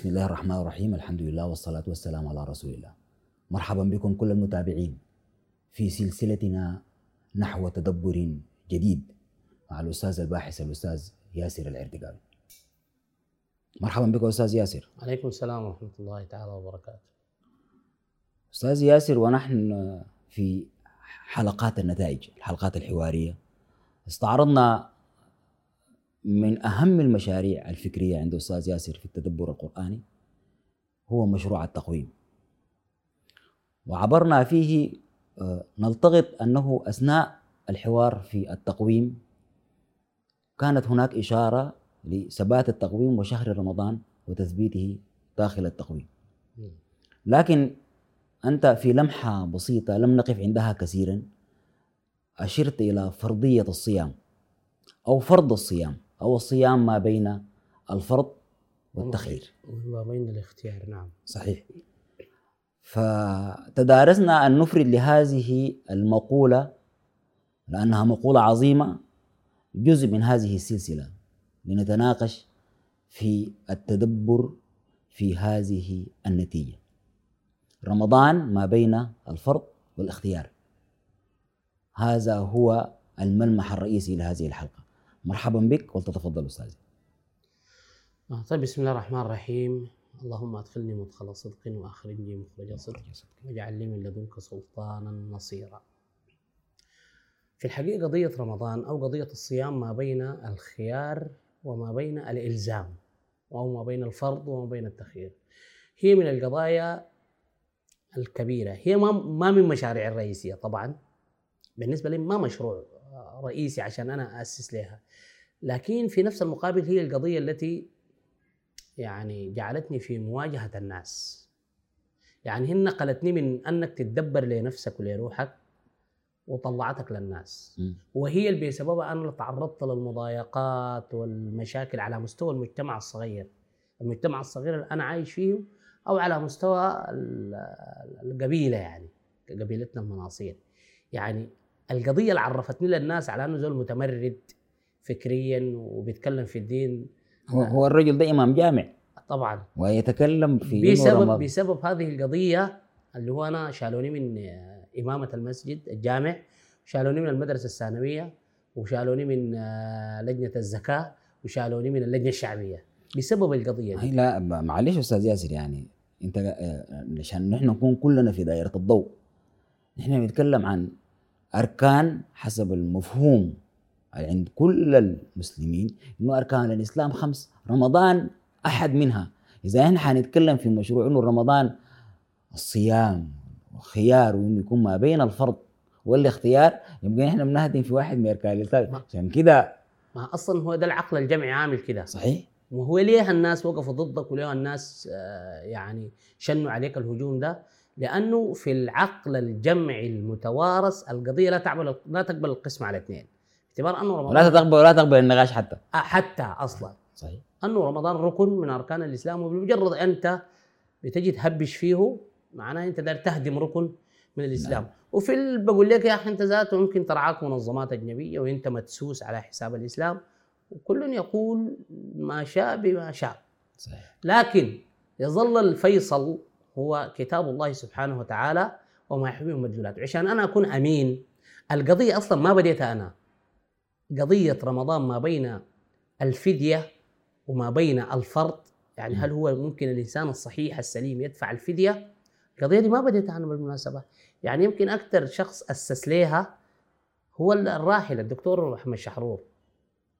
بسم الله الرحمن الرحيم الحمد لله والصلاة والسلام على رسول الله. مرحبا بكم كل المتابعين في سلسلتنا نحو تدبر جديد مع الأستاذ الباحث الأستاذ ياسر العردقاوي مرحبا بك أستاذ ياسر. عليكم السلام ورحمة الله تعالى وبركاته. أستاذ ياسر ونحن في حلقات النتائج الحلقات الحوارية. استعرضنا من أهم المشاريع الفكرية عند أستاذ ياسر في التدبر القرآني هو مشروع التقويم. وعبرنا فيه آه، نلتقط أنه أثناء الحوار في التقويم كانت هناك إشارة لثبات التقويم وشهر رمضان وتثبيته داخل التقويم. لكن أنت في لمحة بسيطة لم نقف عندها كثيرا أشرت إلى فرضية الصيام أو فرض الصيام. أو الصيام ما بين الفرض والتخيير. ما بين الاختيار نعم. صحيح. فتدارسنا أن نفرد لهذه المقولة لأنها مقولة عظيمة جزء من هذه السلسلة لنتناقش في التدبر في هذه النتيجة. رمضان ما بين الفرض والاختيار. هذا هو الملمح الرئيسي لهذه الحلقة. مرحبا بك ولتتفضل أستاذي. آه، طيب بسم الله الرحمن الرحيم. اللهم أدخلني مدخل صدق وأخرجني مخرج صدق واجعل لي من لدنك سلطانا نصيرا. في الحقيقة قضية رمضان أو قضية الصيام ما بين الخيار وما بين الإلزام أو ما بين الفرض وما بين التخيير. هي من القضايا الكبيرة. هي ما ما من مشاريع الرئيسية طبعا. بالنسبة لي ما مشروع رئيسي عشان أنا أسس لها. لكن في نفس المقابل هي القضية التي يعني جعلتني في مواجهة الناس. يعني هي نقلتني من أنك تتدبر لنفسك ولروحك وطلعتك للناس. م. وهي اللي بسببها أنا تعرضت للمضايقات والمشاكل على مستوى المجتمع الصغير. المجتمع الصغير اللي أنا عايش فيه أو على مستوى القبيلة يعني قبيلتنا المناصير. يعني القضية اللي عرفتني للناس على أنه زول متمرد فكريا وبيتكلم في الدين. هو, هو الرجل ده إمام جامع. طبعا. ويتكلم في بسبب. بسبب هذه القضية اللي هو أنا شالوني من إمامة المسجد الجامع شالوني من المدرسة الثانوية وشالوني من آه، لجنة الزكاة وشالوني من اللجنة الشعبية. بسبب القضية هي دي لا معلش أستاذ ياسر يعني أنت آه، عشان نحن نكون كلنا في دائرة الضوء. نحن بنتكلم عن أركان حسب المفهوم. عند كل المسلمين إنه أركان الإسلام خمس رمضان أحد منها. إذا إحنا حنتكلم في مشروع إنه رمضان الصيام وخيار وإنه يكون ما بين الفرض والاختيار يبقى إحنا بنهدم في واحد من أركان الإسلام. عشان كده ما أصلا هو ده العقل الجمعي عامل كده. صحيح. وهو ليه الناس وقفوا ضدك وليه الناس آه، يعني شنوا عليك الهجوم ده؟ لأنه في العقل الجمعي المتوارث القضية لا تعمل لا تقبل القسم على اثنين. باعتبار أنه رمضان تقبل ولا تقبل النقاش حتى. آه، حتى أصلا. صحيح. أنه رمضان ركن من أركان الإسلام وبمجرد أنت بتجي تهبش فيه معناه أنت داير تهدم ركن من الإسلام. نعم. وفي ال- بقول لك يا أخي أنت ذاته ممكن ترعاك منظمات أجنبية وأنت مدسوس على حساب الإسلام وكل يقول ما شاء بما شاء. صحيح. لكن يظل الفيصل هو كتاب الله سبحانه وتعالى وما يحبه مدلولاته عشان أنا أكون أمين القضية أصلا ما بديتها أنا. قضية رمضان ما بين الفدية وما بين الفرض. يعني هل هو ممكن الإنسان الصحيح السليم يدفع الفدية؟ القضية دي ما بديتها أنا بالمناسبة. يعني يمكن أكثر شخص اسس ليها هو الراحل الدكتور محمد شحرور.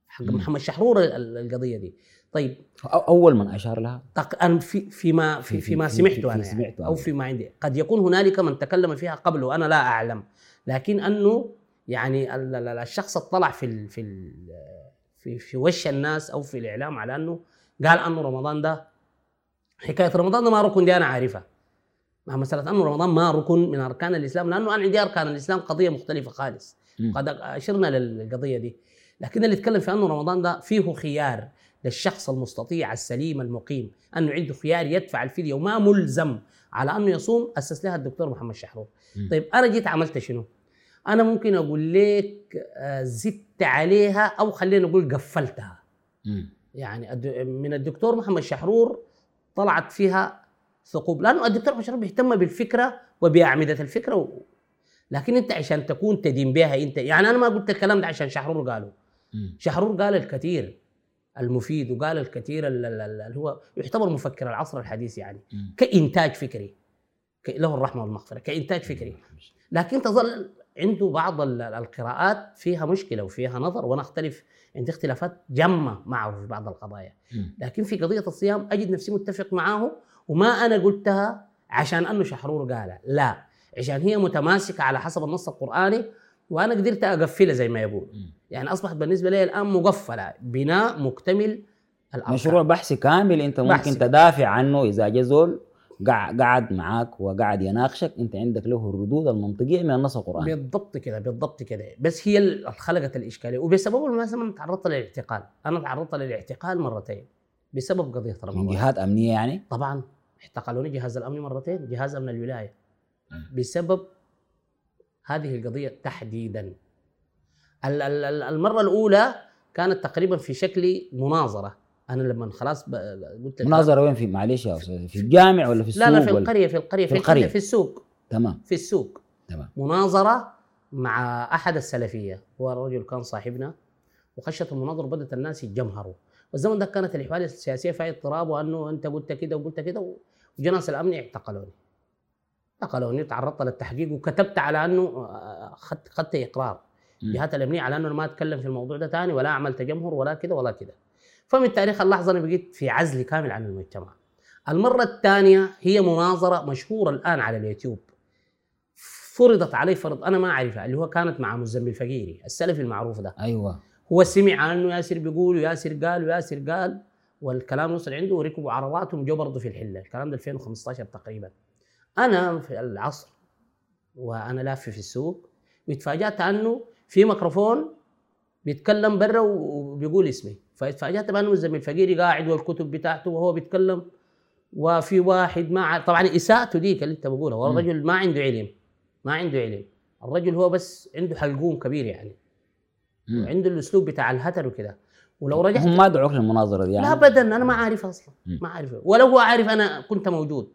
حق. محمد شحرور ال- القضية دي. طيب. أول من أشار لها. أنا في فيما في في- فيما في- سمعته في- أنا يعني سمعته أو. فيما عندي. قد يكون هنالك من تكلم فيها قبل وأنا لا أعلم. لكن أنه يعني ال- ال- الشخص اطلع في ال في ال في في وش الناس أو في الإعلام على أنه قال أنه رمضان ده حكاية رمضان ده ما ركن دي أنا عارفها مع مسألة أنه رمضان ما ركن من أركان الإسلام لأنه أنا عندي أركان الإسلام قضية مختلفة خالص. قد أشرنا للقضية دي. لكن اللي يتكلم في أنه رمضان ده فيه خيار. للشخص المستطيع السليم المقيم انه عنده خيار يدفع الفديه وما ملزم على أنه يصوم أسس لها الدكتور محمد شحرور. طيب أنا جيت عملت شنو أنا ممكن أقول لك آه، زدت عليها أو خلينا نقول قفلتها. يعني من الدكتور محمد شحرور طلعت فيها ثقوب لأنه الدكتور بشار بيهتم بالفكرة وباعمده الفكرة و... لكن أنت عشان تكون تدين بها أنت يعني أنا ما قلت الكلام ده عشان شحرور قاله. شحرور قال الكثير المفيد وقال الكثير ال- ال- ال- اللي هو يعتبر مفكر العصر الحديث يعني. كإنتاج فكري. له الرحمة والمغفرة. كإنتاج فكري. لكن تظل عنده بعض ال- القراءات فيها مشكلة وفيها نظر وأنا أختلف عندي اختلافات جمة معه في بعض القضايا. لكن في قضية الصيام أجد نفسي متفق معه وما أنا قلتها عشان أنه شحرور قالها لا. عشان هي متماسكة على حسب النص القرآني وأنا قدرت اقفلها زي ما يقول. يعني أصبحت بالنسبة لي الآن مقفلة بناء مكتمل الاركان مشروع بحثي كامل أنت ممكن بحثي. تدافع عنه إذا جا زول قع- قعد معاك وقعد يناقشك أنت عندك له الردود المنطقية من النص القراني بالضبط كده بالضبط كده. بس هي اللي خلقت الإشكالية. وبسبب المناسبه أنا تعرضت للاعتقال. أنا تعرضت للاعتقال مرتين بسبب قضية من رمضان جهات أمنية يعني؟ طبعا اعتقلوني جهاز الأمن مرتين جهاز أمن الولاية. بسبب هذه القضية تحديدا. ال- ال- ال- المرة الأولى كانت تقريبا في شكل مناظرة. أنا لما خلاص قلت مناظرة وين في؟ معلش يا أستاذ في الجامع ولا في السوق لا لا في القرية في القرية في القرية. في السوق. تمام. في السوق. تمام. مناظرة مع أحد السلفية. هو رجل كان صاحبنا. وخشت المناظره بدات الناس يتجمهروا. والزمن ده كانت الأحوال السياسية فيها اضطراب وأنه أنت قلت كده وقلت كده وجناس الأمن اعتقلوني. اعتقلوني وتعرضت للتحقيق وكتبت على أنه خدت خدت إقرار. مم. جهات الأمنية على أنه ما أتكلم في الموضوع ده ثاني ولا أعمل تجمهر ولا كده ولا كده فمن تاريخ اللحظة أنا بقيت في عزل كامل عن المجتمع. المرة الثانية هي مناظرة مشهورة الآن على اليوتيوب. فرضت علي فرض أنا ما أعرفها اللي هو كانت مع مزمل فقيري السلفي المعروف ده. أيوه. هو سمع عنه ياسر بيقول وياسر قال وياسر قال والكلام وصل عنده وركبوا عرباتهم جو برضه في الحلة. الكلام ده 2015 تقريبا. أنا في العصر وأنا لاف في السوق وتفاجات أنه في ميكروفون بيتكلم برا وبيقول اسمي. فاتفاجأت بأنه الزميل فقيري قاعد والكتب بتاعته وهو بيتكلم وفي واحد ما طبعا إساءته ديك اللي أنت بقولها. والرجل ما عنده علم ما عنده علم. الرجل هو بس عنده حلقوم كبير يعني. مم. وعنده الأسلوب بتاع الهتر وكده. ولو رجعت هم ما دعوك للمناظرة دي يعني. لا ابدا أنا ما عارف أصلا. مم. ما عارف ولو هو عارف أنا كنت موجود.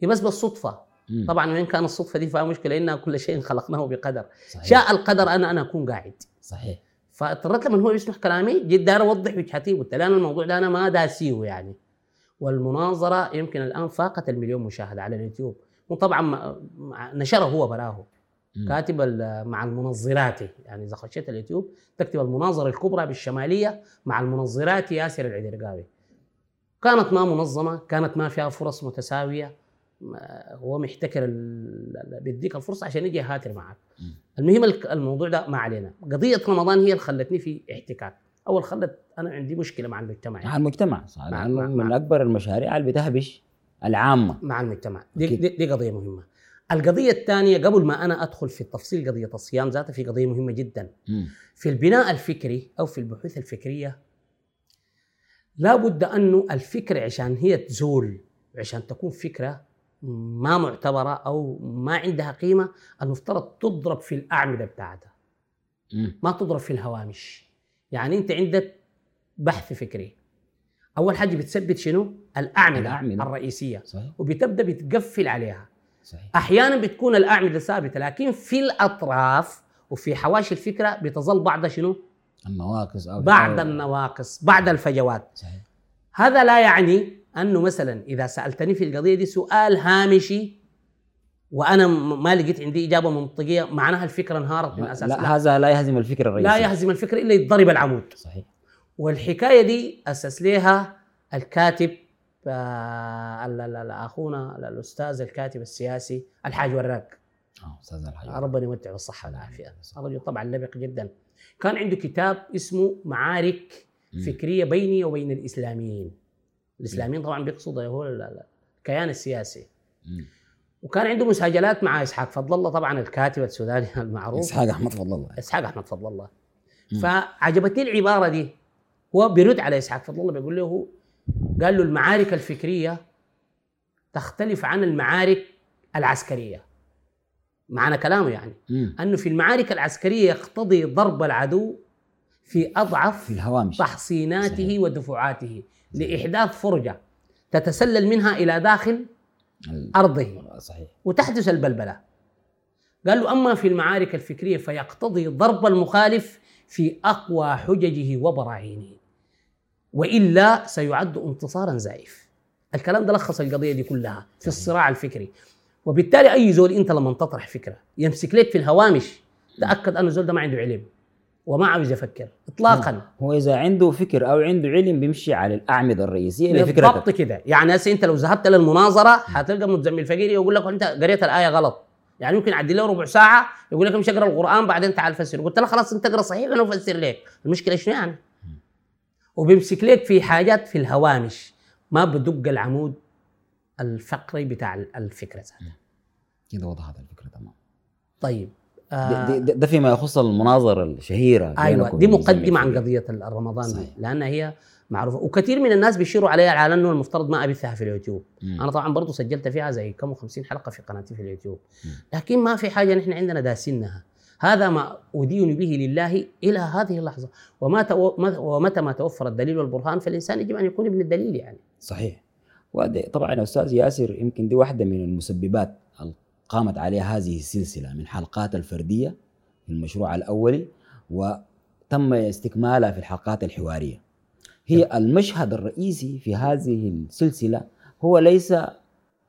هي بس بالصدفة. مم. طبعا وين كان الصدفة دي فيها مشكلة ان كل شيء خلقناه بقدر. صحيح. شاء القدر أنا أنا أكون قاعد. صحيح. فاضطريت لما هو يسمع كلامي جيت داير أوضح وجهتي قلت له أنا الموضوع ده أنا ما داسيه يعني. والمناظرة يمكن الآن فاقت المليون مشاهدة على اليوتيوب. وطبعا نشره هو براه. كاتب مع المنظرات يعني إذا خشيت اليوتيوب تكتب المناظرة الكبرى بالشمالية مع المنظرات ياسر العدرقاوي كانت ما منظمة كانت ما فيها فرص متساوية. هو محتكر بيديك الفرصة عشان يجي هاتر معك. المهم الموضوع ده ما علينا. قضية رمضان هي اللي خلتني في احتكاك. أول خلت أنا عندي مشكلة مع المجتمع. مع المجتمع صح. مع- مع- من مع- أكبر المشاريع اللي بتهبش العامة. مع المجتمع. دي. دي, دي قضية مهمة. القضية الثانية قبل ما أنا أدخل في التفصيل قضية الصيام ذاتها في قضية مهمة جدا. مم. في البناء الفكري أو في البحوث الفكرية لا بد أنه الفكرة عشان هي تزول عشان تكون فكرة ما معتبرة أو ما عندها قيمة المفترض تضرب في الأعمدة بتاعتها. ما تضرب في الهوامش. يعني أنت عندك بحث فكري. أول حاجة بتثبت شنو؟ الأعمدة, الأعمدة. الرئيسية. صحيح. وبتبدأ بتقفل عليها. صحيح. أحيانا بتكون الأعمدة ثابتة لكن في الأطراف وفي حواشي الفكرة بتظل بعض شنو؟ النواقص أو بعض أو- النواقص بعض الفجوات. صحيح. هذا لا يعني أنه مثلا إذا سألتني في القضية دي سؤال هامشي وأنا ما لقيت عندي إجابة منطقية معناها الفكرة انهارت من لا, أساس لا هذا لا يهزم الفكرة الرئيسيه لا يهزم الفكر إلا يتضرب العمود. صحيح. والحكاية دي أسس لها الكاتب آه، أخونا الأستاذ الكاتب السياسي الحاج وراق آه أستاذ الحاج ربنا يمتعه بالصحه والعافية. الرجل طبعا لبق جدا. كان عنده كتاب اسمه معارك. فكرية بيني وبين الإسلاميين. الإسلاميين طبعا بيقصد هو ال- ال- الكيان السياسي. وكان عنده مساجلات مع إسحاق فضل الله طبعا الكاتب السوداني المعروف. إسحاق أحمد فضل الله. إسحاق أحمد فضل الله. فعجبتني العبارة دي. هو بيرد على إسحاق فضل الله بيقول له قال له المعارك الفكرية تختلف عن المعارك العسكرية. معنى كلامه يعني. مم. أنه في المعارك العسكرية يقتضي ضرب العدو في في اضعف الهوامش. تحصيناته صحيح. ودفعاته لإحداث فرجة تتسلل منها إلى داخل أرضه. صحيح. وتحدث البلبلة. قال له أما في المعارك الفكرية فيقتضي ضرب المخالف في أقوى حججه وبراهينه وإلا سيعد انتصارا زائف. الكلام ده لخص القضية دي كلها في الصراع الفكري. وبالتالي أي زول أنت لما تطرح فكرة يمسك لك في الهوامش تأكد انه الزول ده ما عنده علم. وما عاوز يفكر. اطلاقا. هو إذا عنده فكر أو عنده علم بيمشي على الأعمدة الرئيسية لفكرتك بالضبط كده. يعني هسه أنت لو ذهبت للمناظرة حتلقى متزمل فقير يقول لك أنت قريت الآية غلط. يعني ممكن يعدي له ربع ساعة يقول لك امشي اقرأ القرآن بعدين تعال فسر. قلت له خلاص أنت اقرأ صحيح أنا أفسر لك. المشكلة شنو يعني؟ وبيمسك لك في حاجات في الهوامش. ما بدق العمود الفقري بتاع الفكرة ذاتها. كده وضحت الفكرة تمام. طيب. ده, آه ده, ده فيما يخص المناظره الشهيرة أيوه دي مقدمة عن. قضية الرمضان دي صحيح. لأنها هي معروفة وكثير من الناس بيشيروا عليها على أنه المفترض ما ابثها في اليوتيوب مم. أنا طبعا برضو سجلت فيها زي كم 50 حلقة في قناتي في اليوتيوب مم. لكن ما في حاجة نحن عندنا داسينها هذا ما أدين به لله إلى هذه اللحظة وما ومتى ما توفر الدليل والبرهان فالإنسان يجب أن يكون ابن الدليل يعني صحيح وده طبعا يا أستاذ ياسر يمكن دي واحدة من المسببات قامت عليها هذه السلسلة من حلقات الفردية في المشروع الأولي وتم استكمالها في الحلقات الحوارية. هي المشهد الرئيسي في هذه السلسلة هو ليس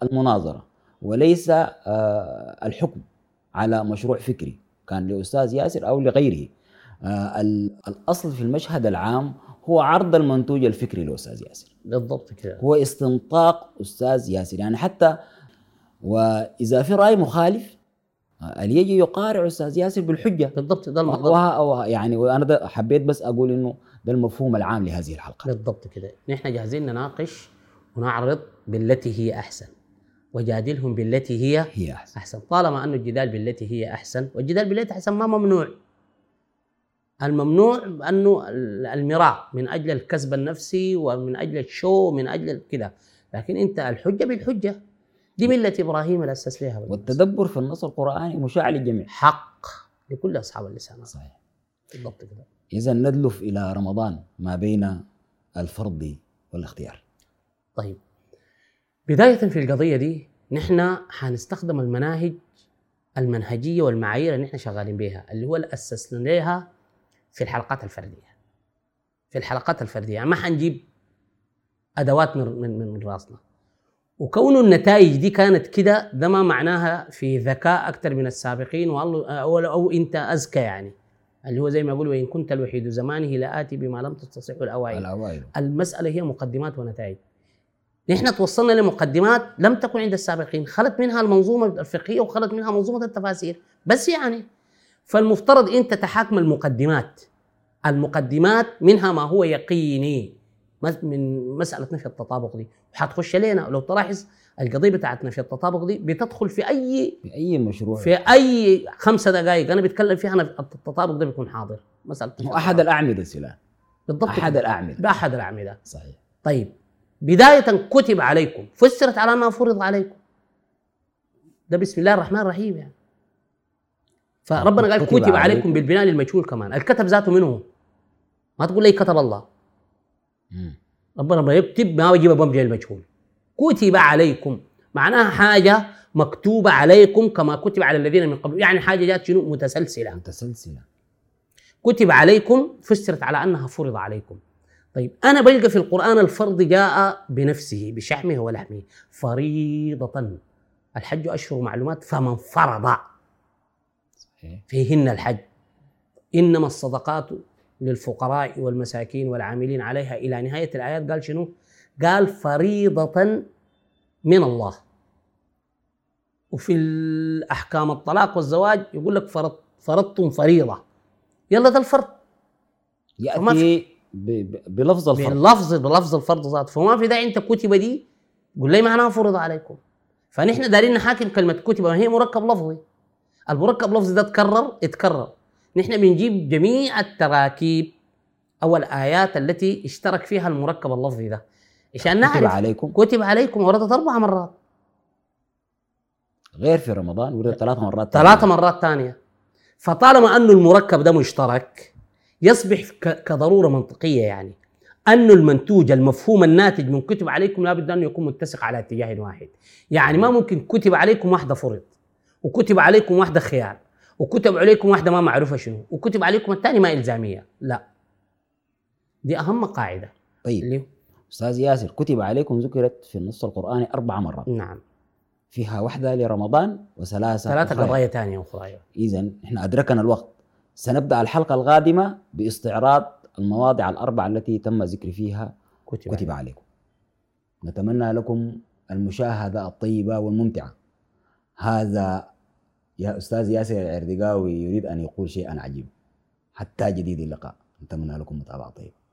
المناظرة وليس آه، الحكم على مشروع فكري كان لأستاذ ياسر أو لغيره. آه، ال- الأصل في المشهد العام هو عرض المنتوج الفكري لأستاذ ياسر. بالضبط كده. هو استنطاق أستاذ ياسر. يعني حتى وإذا في رأي مخالف اللي يجي يقارع أستاذ ياسر بالحجة؟ بالضبط ده وها أو يعني وأنا حبيت بس أقول إنه ده المفهوم العام لهذه الحلقة. بالضبط كده. نحن جاهزين نناقش ونعرض بالتي هي أحسن وجادلهم بالتي هي هي أحسن. أحسن. طالما انه الجدال بالتي هي أحسن والجدال بالتي أحسن ما ممنوع. الممنوع انه المراء من أجل الكسب النفسي ومن أجل الشو من أجل كده. لكن أنت الحجة بالحجة. دي ملة إبراهيم اللي اسس لها. والتدبر في النص القرآني مشاع للجميع. حق لكل أصحاب اللسانات صحيح. بالضبط كده. إذا ندلف إلى رمضان ما بين الفرض والاختيار. طيب. بداية في القضية دي نحن حنستخدم المناهج المنهجية والمعايير اللي نحن شغالين بها اللي هو اللي أسسنا لها في الحلقات الفردية. في الحلقات الفردية. يعني ما حنجيب أدوات من من من رأسنا. وكون النتائج دي كانت كده ده ما معناها في ذكاء أكثر من السابقين. والله أو, أو أنت أذكى يعني. اللي هو زي ما يقول وإن كنت الوحيد زمانه لآتي بما لم تستصحه الأوائل. الأوائل. المسألة هي مقدمات ونتائج. نحن توصلنا لمقدمات لم تكن عند السابقين. خلت منها المنظومة الفقهية وخلت منها منظومة التفاسير. بس يعني فالمفترض أنت تحاكم المقدمات. المقدمات منها ما هو يقيني. من مسألة نفي التطابق دي. وحتخش لنا لو تلاحظ القضية بتاعت نفي التطابق دي بتدخل في أي في أي مشروع. في أي خمسة دقائق أنا بتكلم فيها نفي التطابق ده بيكون حاضر. هو أحد. الأعمدة سلام بالضبط أحد. الأعمدة. بأحد الأعمدة. صحيح. طيب بداية كتب عليكم فسرت على أنها فرض عليكم. ده بسم الله الرحمن الرحيم يعني. فربنا قال كتب كتب عليكم عليكم. بالبناء للمجهول كمان. الكتب ذاته منه ما تقول لي كتب الله. ربنا ما يكتب ما يجيب بمجي المجهول. كتب عليكم. معناها حاجة مكتوبة عليكم كما كتب على الذين من قبل. يعني حاجة جات شنو؟ متسلسلة. متسلسلة. كتب عليكم فسرت على أنها فرض عليكم. طيب أنا بلقى في القرآن الفرض جاء بنفسه بشحمه ولحمه. فريضة. الحج أشهر معلومات فمن فرض. فيهن الحج. إنما الصدقات للفقراء والمساكين والعاملين عليها إلى نهاية الآيات. قال شنو؟ قال فريضة من الله. وفي الأحكام الطلاق والزواج يقول لك فرض فرضتم فريضة. يلا ده الفرض. ب- بلفظ الفرض. بلفظ بلفظ الفرض ذاته. فما في داعي أنت كتب دي قول لي معناها فرض عليكم. فنحن دارين نحاكم كلمة كتب هي مركب لفظي. المركب لفظي ده تكرر اتكرر نحن بنجيب جميع التراكيب أو الآيات التي اشترك فيها المركب اللفظي ده. عشان كتب نعرف عليكم. كتب عليكم وردت أربع مرات. غير في رمضان ورد ثلاث مرات ثلاث مرات ثانية. فطالما انه المركب ده مشترك يصبح كضرورة منطقية يعني. أن المنتوج المفهوم الناتج من كتب عليكم لابد أن يكون متسق على اتجاه واحد. يعني ما ممكن كتب عليكم واحدة فرض وكتب عليكم واحدة خيار وكتب عليكم واحدة ما معروفة شنو وكتب عليكم الثاني ما إلزامية. لا. دي أهم قاعدة. طيب. اللي أستاذ ياسر كتب عليكم ذكرت في النص القرآني أربع مرات. نعم. فيها واحدة لرمضان وثلاثة ثلاثة قضايا ثانية أخرى. اذا إحنا أدركنا الوقت. سنبدأ الحلقة القادمة باستعراض المواضع الأربعة التي تم ذكر فيها كتب, كتب عليكم. نتمنى لكم المشاهدة الطيبة والممتعة. هذا يا أستاذ ياسر العردقاوي يريد أن يقول شيئا عجيب. حتى جديد اللقاء. نتمنى لكم متابعة طيبة.